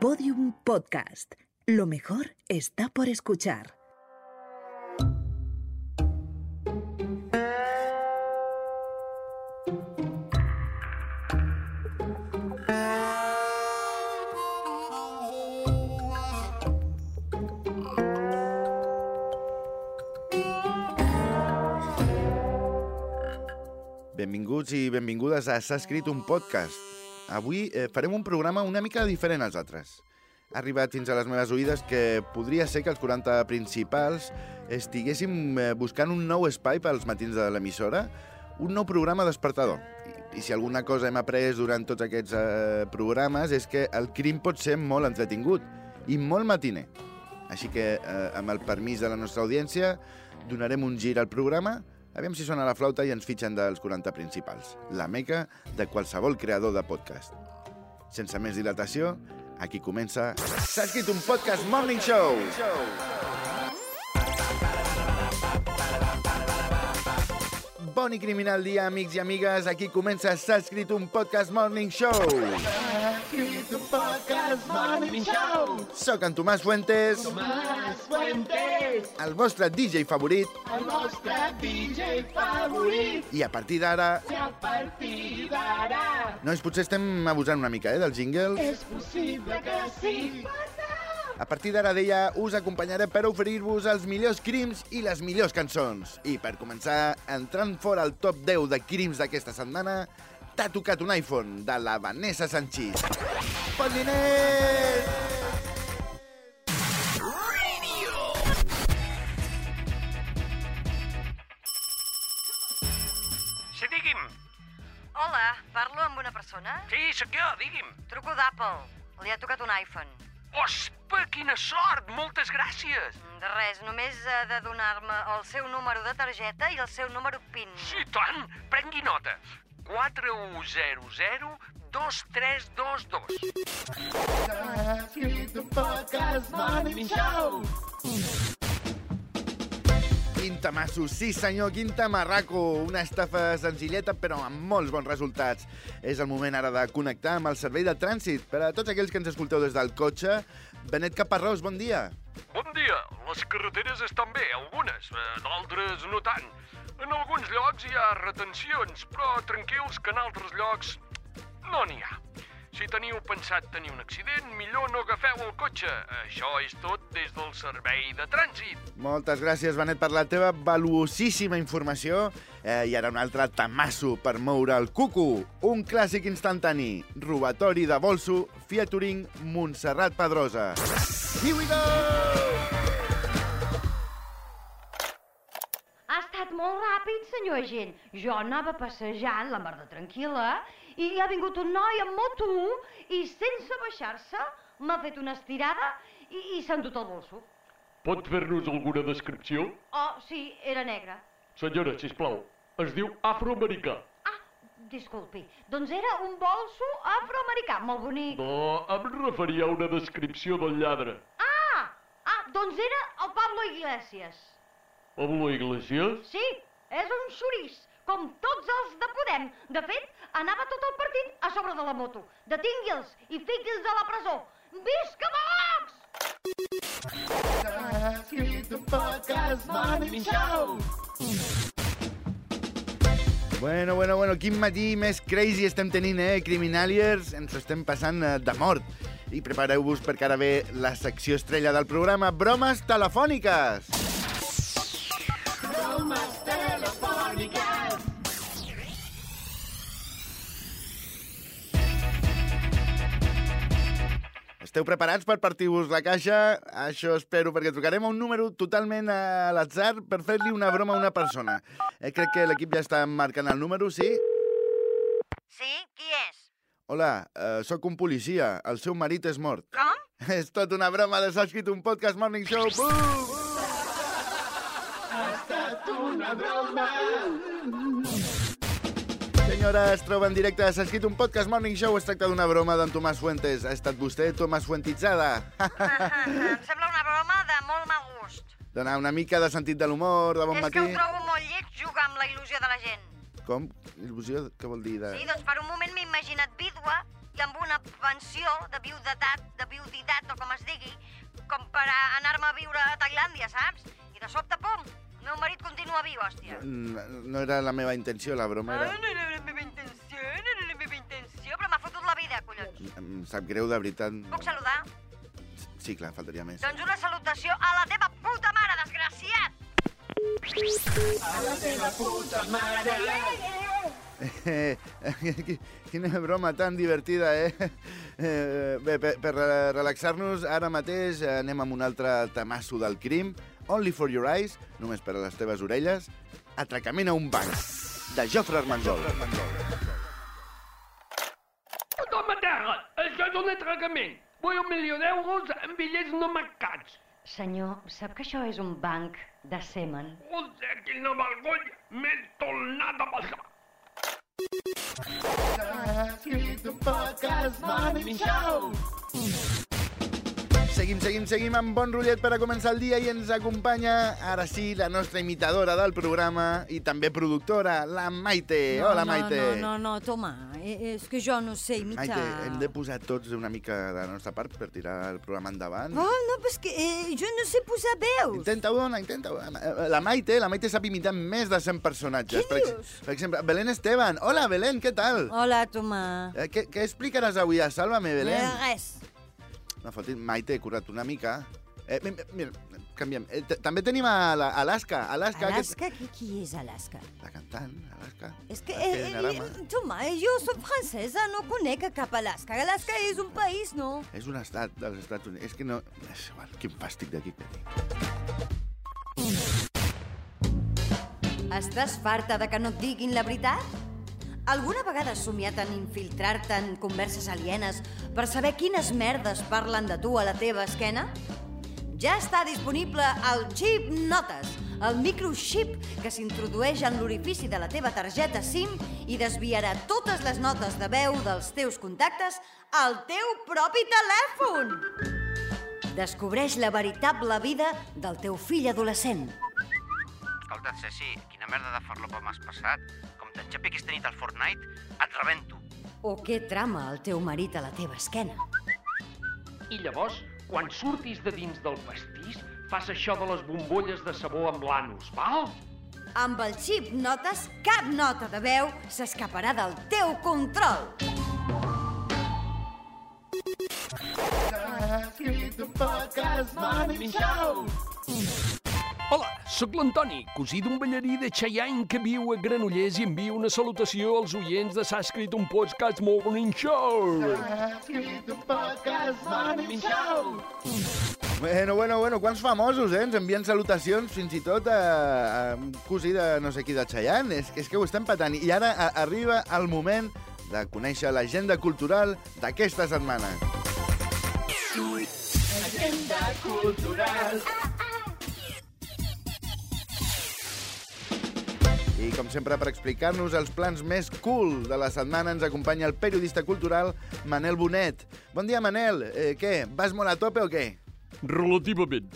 Podium Podcast. Lo mejor está por escuchar. Benvinguts i benvingudes a S'ha escrit un podcast. Avui eh, farem un programa una mica diferent als altres. Ha arribat fins a les meves oïdes que podria ser que els 40 principals estiguéssim eh, buscant un nou espai pels matins de l'emissora, un nou programa despertador. I, I si alguna cosa hem après durant tots aquests eh, programes és que el crim pot ser molt entretingut i molt matiner. Així que, eh, amb el permís de la nostra audiència, donarem un gir al programa Aviam si sona la flauta i ens fitxen dels 40 principals. La meca de qualsevol creador de podcast. Sense més dilatació, aquí comença... S'ha escrit un podcast Morning Show! Bon i criminal dia, amics i amigues. Aquí comença S'ha escrit un podcast Morning Show. escrit un podcast Morning Show. Soc en Tomàs Fuentes, Tomàs Fuentes, el vostre DJ favorit, el nostre DJ favorit. i a partir d'ara... I a partir d'ara Nois, potser estem abusant una mica, eh, dels jingles. és possible que sí. A partir d'ara deia, us acompanyaré per oferir-vos els millors crims i les millors cançons. I per començar, entrant fora al top 10 de crims d'aquesta setmana, t'ha tocat un iPhone de la Vanessa Sanchís. Bon diners! Sí, digui'm. Hola, parlo amb una persona? Sí, sóc jo, digui'm. Truco d'Apple. Li ha tocat un iPhone. Ospa, quina sort! Moltes gràcies! De res, només ha de donar-me el seu número de targeta i el seu número PIN. Sí, tant! Prengui nota. 4100 2322. S'ha escrit un podcast Morning Show. Quin tamasso, sí senyor, quin tamarraco. Una estafa senzilleta però amb molts bons resultats. És el moment ara de connectar amb el servei de trànsit. Per a tots aquells que ens escolteu des del cotxe, Benet Caparrós, bon dia. Bon dia. Les carreteres estan bé, algunes, eh, d'altres no tant. En alguns llocs hi ha retencions, però tranquils que en altres llocs no n'hi ha. Si teniu pensat tenir un accident, millor no agafeu el cotxe. Això és tot des del servei de trànsit. Moltes gràcies, Benet, per la teva valuosíssima informació. Eh, I ara un altre tamasso per moure el cucu. Un clàssic instantani. Robatori de bolso, featuring Montserrat Pedrosa. Here we go! Ha estat molt ràpid, senyor agent. Jo anava passejant, la mar de tranquil·la, i ha vingut un noi amb moto i sense baixar-se m'ha fet una estirada i, i s'ha endut el bolso. Pot fer-nos alguna descripció? Oh, sí, era negre. Senyora, si plau, es diu afroamericà. Ah, disculpi, doncs era un bolso afroamericà, molt bonic. No, em referia a una descripció del lladre. Ah, ah, doncs era el Pablo Iglesias. Pablo Iglesias? Sí, és un xurís, com tots els de Podem. De fet, anava tot el partit a sobre de la moto. Detingui'ls i fiqui'ls a la presó. Visca Vox! Bueno, bueno, bueno, quin matí més crazy estem tenint, eh, criminaliers? Ens ho estem passant eh, de mort. I prepareu-vos perquè ara ve la secció estrella del programa, bromes telefòniques. Esteu preparats per partir-vos la caixa? Això espero, perquè trucarem a un número totalment a l'atzar per fer-li una broma a una persona. Eh, crec que l'equip ja està marcant el número, sí? Sí? Qui és? Hola, eh, sóc un policia. El seu marit és mort. Com? És tot una broma de s'ha escrit un podcast Morning Show. Bum! Ha estat una broma. Senyora, es troba en directe. S'ha escrit un podcast Morning Show. Es tracta d'una broma d'en Tomàs Fuentes. Ha estat vostè, Tomàs Fuentitzada. em sembla una broma de molt mal gust. Donar una mica de sentit de l'humor, de bon és matí. que ho trobo molt lleig jugar amb la il·lusió de la gent. Com? Il·lusió? Què vol dir? De... Sí, doncs per un moment m'he imaginat vídua i amb una pensió de viudetat, de viuditat o com es digui, com per anar-me a viure a Tailàndia, saps? I de sobte, pum, el meu marit continua viu, hòstia. No, no era la meva intenció, la broma Ah, era... no era la meva intenció, no era la meva intenció, però m'ha fotut la vida, collons. Em sap greu, de veritat. Puc saludar? Sí, clar, faltaria més. Doncs una salutació a la teva puta mare, desgraciat! Eh, qui- quina broma tan divertida, eh? eh bé, per, per re- relaxar-nos, ara mateix eh, anem amb un altre tamasso del crim. Only for your eyes, només per a les teves orelles. Atracament a un banc, de Jofre Armengol. Toma terra, això és un atracament. Vull un milió d'euros en bitllets no marcats. Senyor, sap que això és un banc de semen? Joder, quina vergonya! M'he tornat a passar. Escrit un podcast Morning Show. Seguim, seguim, seguim amb bon rotllet per a començar el dia i ens acompanya, ara sí, la nostra imitadora del programa i també productora, la Maite. No, Hola, no, Maite. No, no, no, toma, eh, és que jo no sé imitar. Maite, hem de posar tots una mica de la nostra part per tirar el programa endavant. Oh, no, però és que eh, jo no sé posar veus. Intenta-ho, dona, intenta-ho. La Maite, la Maite sap imitar més de 100 personatges. Què per, dius? per exemple, Belén Esteban. Hola, Belén, què tal? Hola, Tomà. Eh, què, què explicaràs avui a Sálvame, Belén? Eh, res. No fotis, Maite, cura't una mica. Eh, mi- mi- mira, canviem. Eh, també tenim a la- Alaska. Alaska, Alaska, qui, qui és Alaska? Aquest... La cantant, Alaska. És que, Alaska eh, Dinarama. eh, jo soc francesa, no conec cap Alaska. Alaska és un país, no? És un estat dels Estats Units. És que no... És igual, quin fàstic d'aquí que dic. Estàs farta de que no et diguin la veritat? Alguna vegada has somiat en infiltrar-te en converses alienes per saber quines merdes parlen de tu a la teva esquena? Ja està disponible el Chip Notes, el microchip que s'introdueix en l'orifici de la teva targeta SIM i desviarà totes les notes de veu dels teus contactes al teu propi telèfon. Descobreix la veritable vida del teu fill adolescent. Escolta, Ceci, quina merda de farlopa m'has passat? T'enxapi aquesta nit al Fortnite, et rebento. O què trama el teu marit a la teva esquena? I llavors, quan surtis de dins del pastís, fas això de les bombolles de sabó amb l'anus, val? Amb el xip notes, cap nota de veu s'escaparà del teu control. Escrit un podcast Morning Show. Sóc l'Antoni, cosí d'un ballarí de Cheyenne que viu a Granollers i envio una salutació als oients de S'ha escrit un podcast Morning Show. Escrit un podcast Morning Show. Bueno, bueno, bueno, quants famosos, eh? Ens envien salutacions fins i tot a, a un cosí de no sé qui de Chayanne. És, que- és que ho estem patant. I ara a, arriba el moment de conèixer l'agenda cultural d'aquesta setmana. Agenda cultural. I com sempre, per explicar-nos els plans més cool de la setmana, ens acompanya el periodista cultural Manel Bonet. Bon dia, Manel. Eh, què, vas molt a tope o què? Relativament.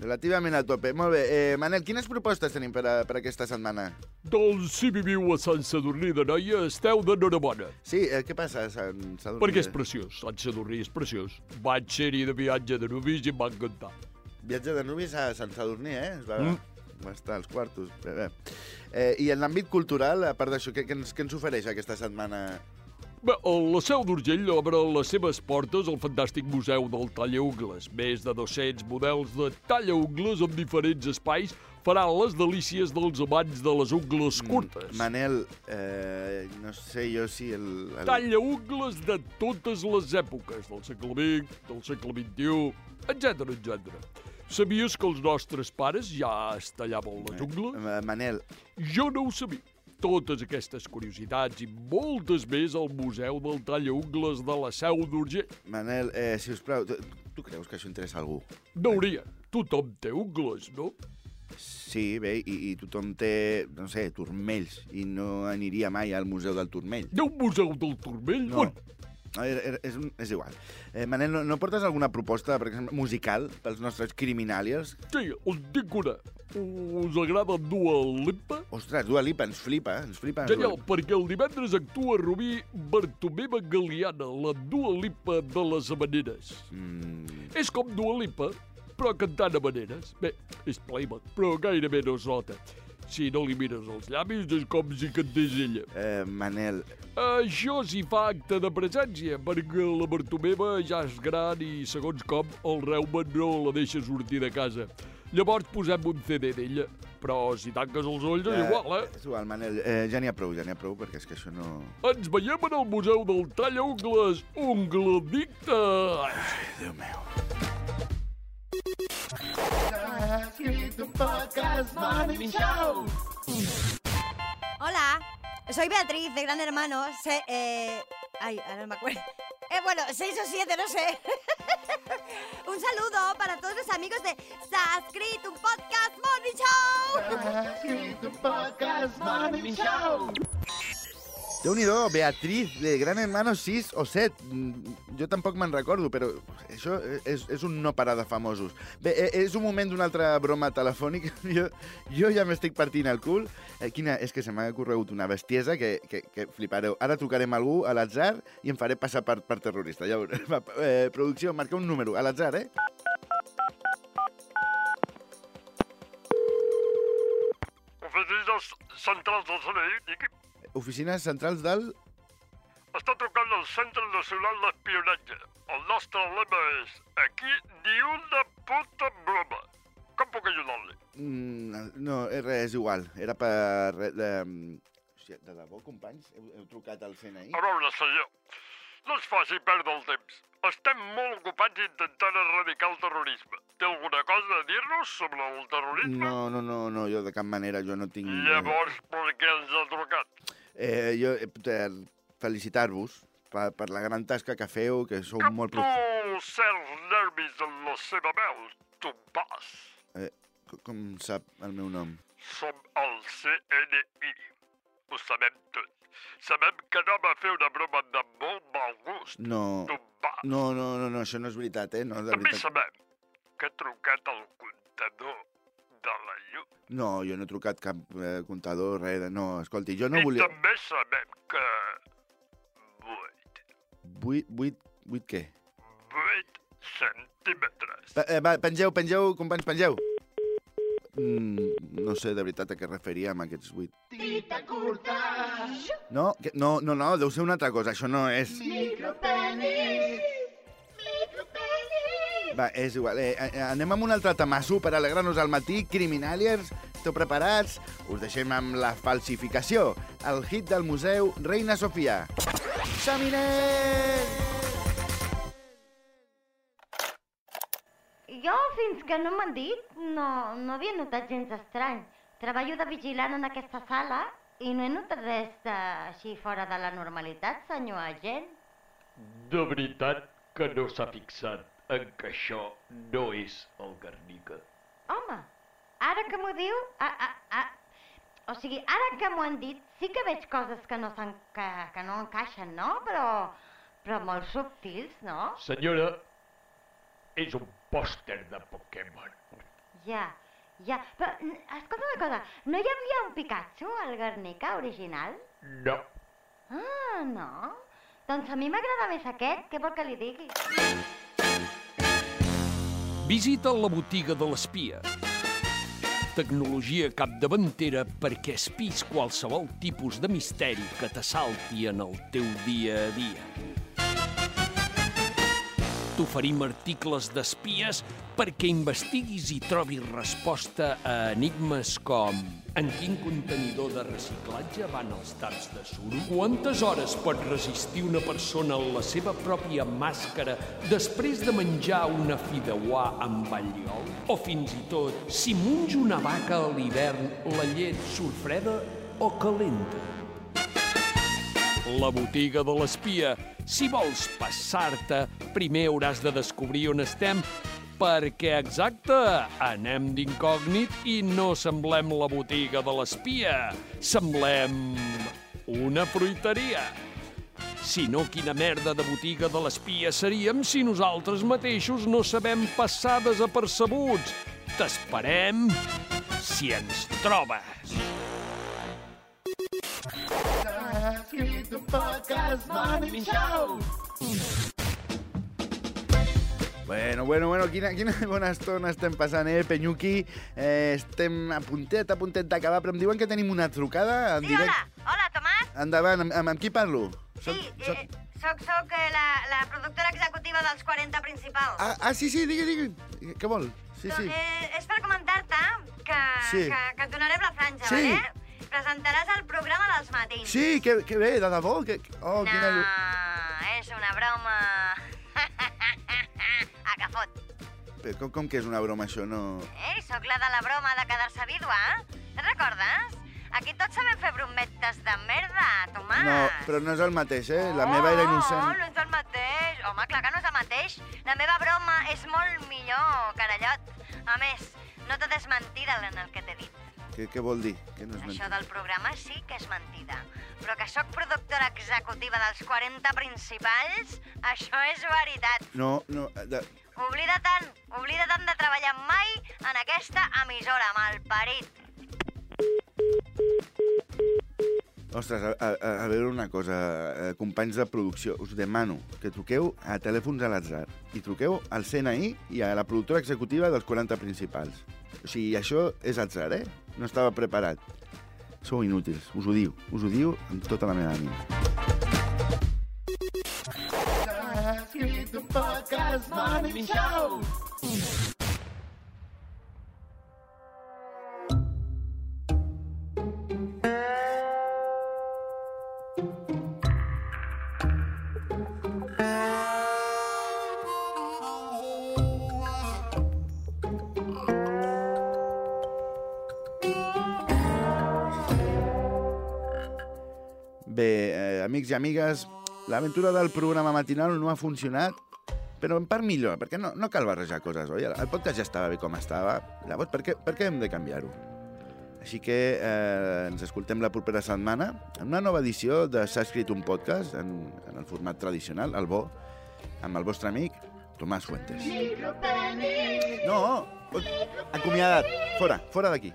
Relativament a tope. Molt bé. Eh, Manel, quines propostes tenim per, a, per aquesta setmana? Doncs si viviu a Sant Sadurní de Noia, esteu d'enhorabona. Sí, eh, què passa, Sant Sadurní? Perquè és preciós, Sant Sadurní és preciós. Vaig ser-hi de viatge de nuvis i em va encantar. Viatge de nuvis a Sant Sadurní, eh? Es va, Mm. Mm. va estar als quartos. Bé, bé. Eh, I en l'àmbit cultural, a part d'això, què, què, ens, què ens ofereix aquesta setmana? Bé, la Seu d'Urgell obre les seves portes al fantàstic Museu del Tallaungles. Més de 200 models de tallaungles en diferents espais faran les delícies dels amants de les ungles curtes. Manel, eh, no sé jo si el... el... Tallaungles de totes les èpoques, del segle XX, del segle XXI, etc etc. Sabies que els nostres pares ja es tallaven les ungles? Eh, Manel, Jo no ho sabia. Totes aquestes curiositats i moltes més al Museu del Tallaungles de la Seu d'Urgell. Manel, eh, si us plau, tu, tu creus que això interessa a algú? No hauria. Tothom té ungles, no? Sí, bé, i, i tothom té, no sé, turmells, i no aniria mai al Museu del Turmell. Hi ha un museu del turmell? No. On? No, era- era- és, un- és igual. Eh, Manel, no, no portes alguna proposta, per exemple, musical pels nostres criminàlies? Sí, us dic una. Us agrada Dua Lipa? Ostres, Dua Lipa, ens flipa, ens flipa. Genial, perquè el divendres actua Rubí Bartomeva Galiana, la Dua Lipa de les Havaneres. Mm, És com Dua Lipa, però cantant havaneres. Bé, és playback, però gairebé no es nota. Si no li mires els llavis, és com si cantés ella. eh, Manel, Això s'hi fa acte de presència, perquè la Bartomeva ja és gran i, segons com, el reuma no la deixa sortir de casa. Llavors posem un CD d'ella, però si tanques els ulls és igual, eh? És igual, Manel. Eh, ja n'hi ha prou, ja n'hi ha prou, perquè és que això no... Ens veiem en el Museu del Talla Ungles, Ungledicte! Déu meu. Hola, soy Beatriz de Gran Hermano. Se- eh, ay, ahora no me acuerdo. Eh, bueno, seis o siete, no sé. un saludo para todos los amigos de Sascrit, un podcast Morning Show. Un podcast Morning Show. Déu-n'hi-do, Beatriz, de Gran Hermano 6 o 7. Mm, Jo tampoc me'n recordo, però això és, és un no parar de famosos. Bé, eh, és un moment d'una altra broma telefònica. Jo, jo ja m'estic partint el cul. Eh, quina, és que se m'ha corregut una bestiesa que, que, que flipareu. Ara trucarem algú a l'atzar i em faré passar per, per terrorista. Ja eh, producció, marca un número a l'atzar, eh? Oficines centrals del digui. Oficines centrals del... Està trucant al Centre Nacional d'Espionatge. El nostre lema és aquí ni una puta broma. Com puc ajudar-li? Mm, no, és res, és igual. Era per... De, hòstia, de debò, companys? Heu, heu trucat al CNI? A veure, senyor, no es faci perdre el temps. Estem molt ocupats intentant erradicar el terrorisme. Té alguna cosa a dir-nos sobre el terrorisme? No, no, no, no, jo de cap manera, jo no tinc... Llavors, per què ens ha trucat? Eh, jo, eh, felicitar-vos per, per la gran tasca que feu, que sou molt... Prof... Tu certs nervis en la seva veu, pas. Eh, co- com sap el meu nom? Som el CNI. Ho sabem tot. Sabem que no va fer una broma de molt mal gust. No, vas. no, no, no, no, això no és veritat, eh? No, de També veritat. sabem que ha trucat al comptador de la llum. No, jo no he trucat cap eh, comptador, res de... No, escolti, jo no I volia... també sabem que... Vuit. Vuit, vuit, vuit què? Vuit centímetres. Va, eh, va, pengeu, pengeu, companys, pengeu. Mm, no sé de veritat a què referia amb aquests vuit. Tita curta. No, que, no, no, no, deu ser una altra cosa, això no és... Micropenis. Va, és igual. Eh, eh, anem amb un altre tamasso per alegrar-nos al matí. Criminaliers, esteu preparats? Us deixem amb la falsificació. El hit del museu Reina Sofia. Xaminer! Jo, fins que no m'han dit, no, no havia notat gens estrany. Treballo de vigilant en aquesta sala i no he notat res de, així fora de la normalitat, senyor agent. De veritat que no s'ha fixat en que això no és el Guernica. Home, ara que m'ho diu... A, a, a, o sigui, ara que m'ho han dit, sí que veig coses que no, que, que no encaixen, no? Però, però molt subtils, no? Senyora, és un pòster de Pokémon. Ja, ja. Però, escolta una cosa, no hi havia un Pikachu al Guernica original? No. Ah, no? Doncs a mi m'agrada més aquest, què vol que li digui? Visita la botiga de l'espia. Tecnologia capdavantera perquè espis qualsevol tipus de misteri que t'assalti en el teu dia a dia. T'oferim articles d'espies perquè investiguis i trobis resposta a enigmes com en quin contenidor de reciclatge van els taps de suro? Quantes hores pot resistir una persona en la seva pròpia màscara després de menjar una fideuà amb alliol? O fins i tot, si munys una vaca a l'hivern, la llet surt freda o calenta? La botiga de l'espia. Si vols passar-te, primer hauràs de descobrir on estem, perquè, exacte, anem d'incògnit i no semblem la botiga de l'espia. Semblem una fruiteria. Si no, quina merda de botiga de l'espia seríem si nosaltres mateixos no sabem passar desapercebuts. T'esperem si ens trobes. S'ha escrit un podcast Morning Show. Bueno, bueno, bueno, quina, quina bona estona estem passant, eh, Penyuqui? Eh, estem a puntet, a puntet d'acabar, però em diuen que tenim una trucada en Sí, directe. hola, hola, Tomàs. Endavant, amb, amb, amb qui parlo? Sí, eh, soc, soc eh, la, la productora executiva dels 40 principals. Ah, ah, sí, sí, digui, digui. Què vol? Sí, sí. Eh, és per comentar-te que, Sí. que, que et donarem la franja, Sí. vale? Presentaràs el programa dels matins. Sí, que, que bé, de debò. Que, oh, no, quina... és una broma. a que fot. Però Com, com que és una broma, això? No... Eh, sóc la de la broma de quedar-se vídua. Te'n recordes? Aquí tots sabem fer brometes de merda, Tomàs. No, però no és el mateix, eh? La meva era Oh, innocent. no és el mateix. Home, clar que no és el mateix. La meva broma és molt millor, carallot. A més, no tot és mentida en el que t'he dit. Què, què vol dir? Que no és Això mentida. del programa sí que és mentida. Però que sóc productora executiva dels 40 principals, això és veritat. No, no... eh, De... Oblida-te'n, oblida-te'n de treballar mai en aquesta emissora, malparit. Ostres, a, a, a veure una cosa, eh, companys de producció, us demano que truqueu a telèfons a l'atzar i truqueu al CNI i a la productora executiva dels 40 principals. O sigui, això és atzar, eh? No estava preparat. Sou inútils, us ho diu, us ho diu amb tota la meva ànima. Escrit un podcast Morning Show. Amigues, l'aventura del programa matinal no ha funcionat, però en part millor, perquè no, no cal barrejar coses, oi? El podcast ja estava bé com estava, llavors per què, per què hem de canviar-ho? Així que eh, ens escoltem la propera setmana en una nova edició de S'ha escrit un podcast en, en el format tradicional, el bo, amb el vostre amic Tomàs Fuentes. No! Acomiadat! Fora, fora d'aquí.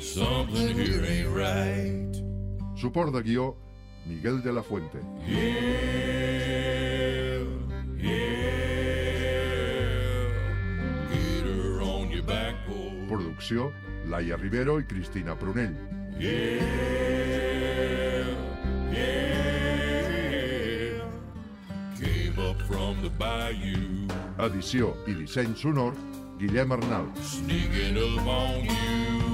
Something here ain't right. Suport de guió, Miguel de la Fuente. Yeah, yeah. Get her on your back. Producció, Laia Rivero i Cristina Prunell. Yeah, yeah. Came up from the bayou, Edició i disseny sonor, Guillem Arnal. sneaking up on you.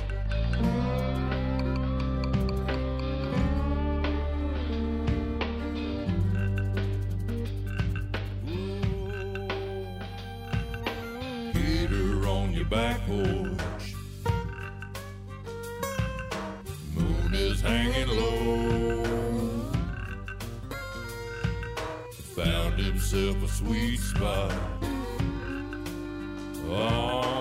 Himself a sweet spot. Oh,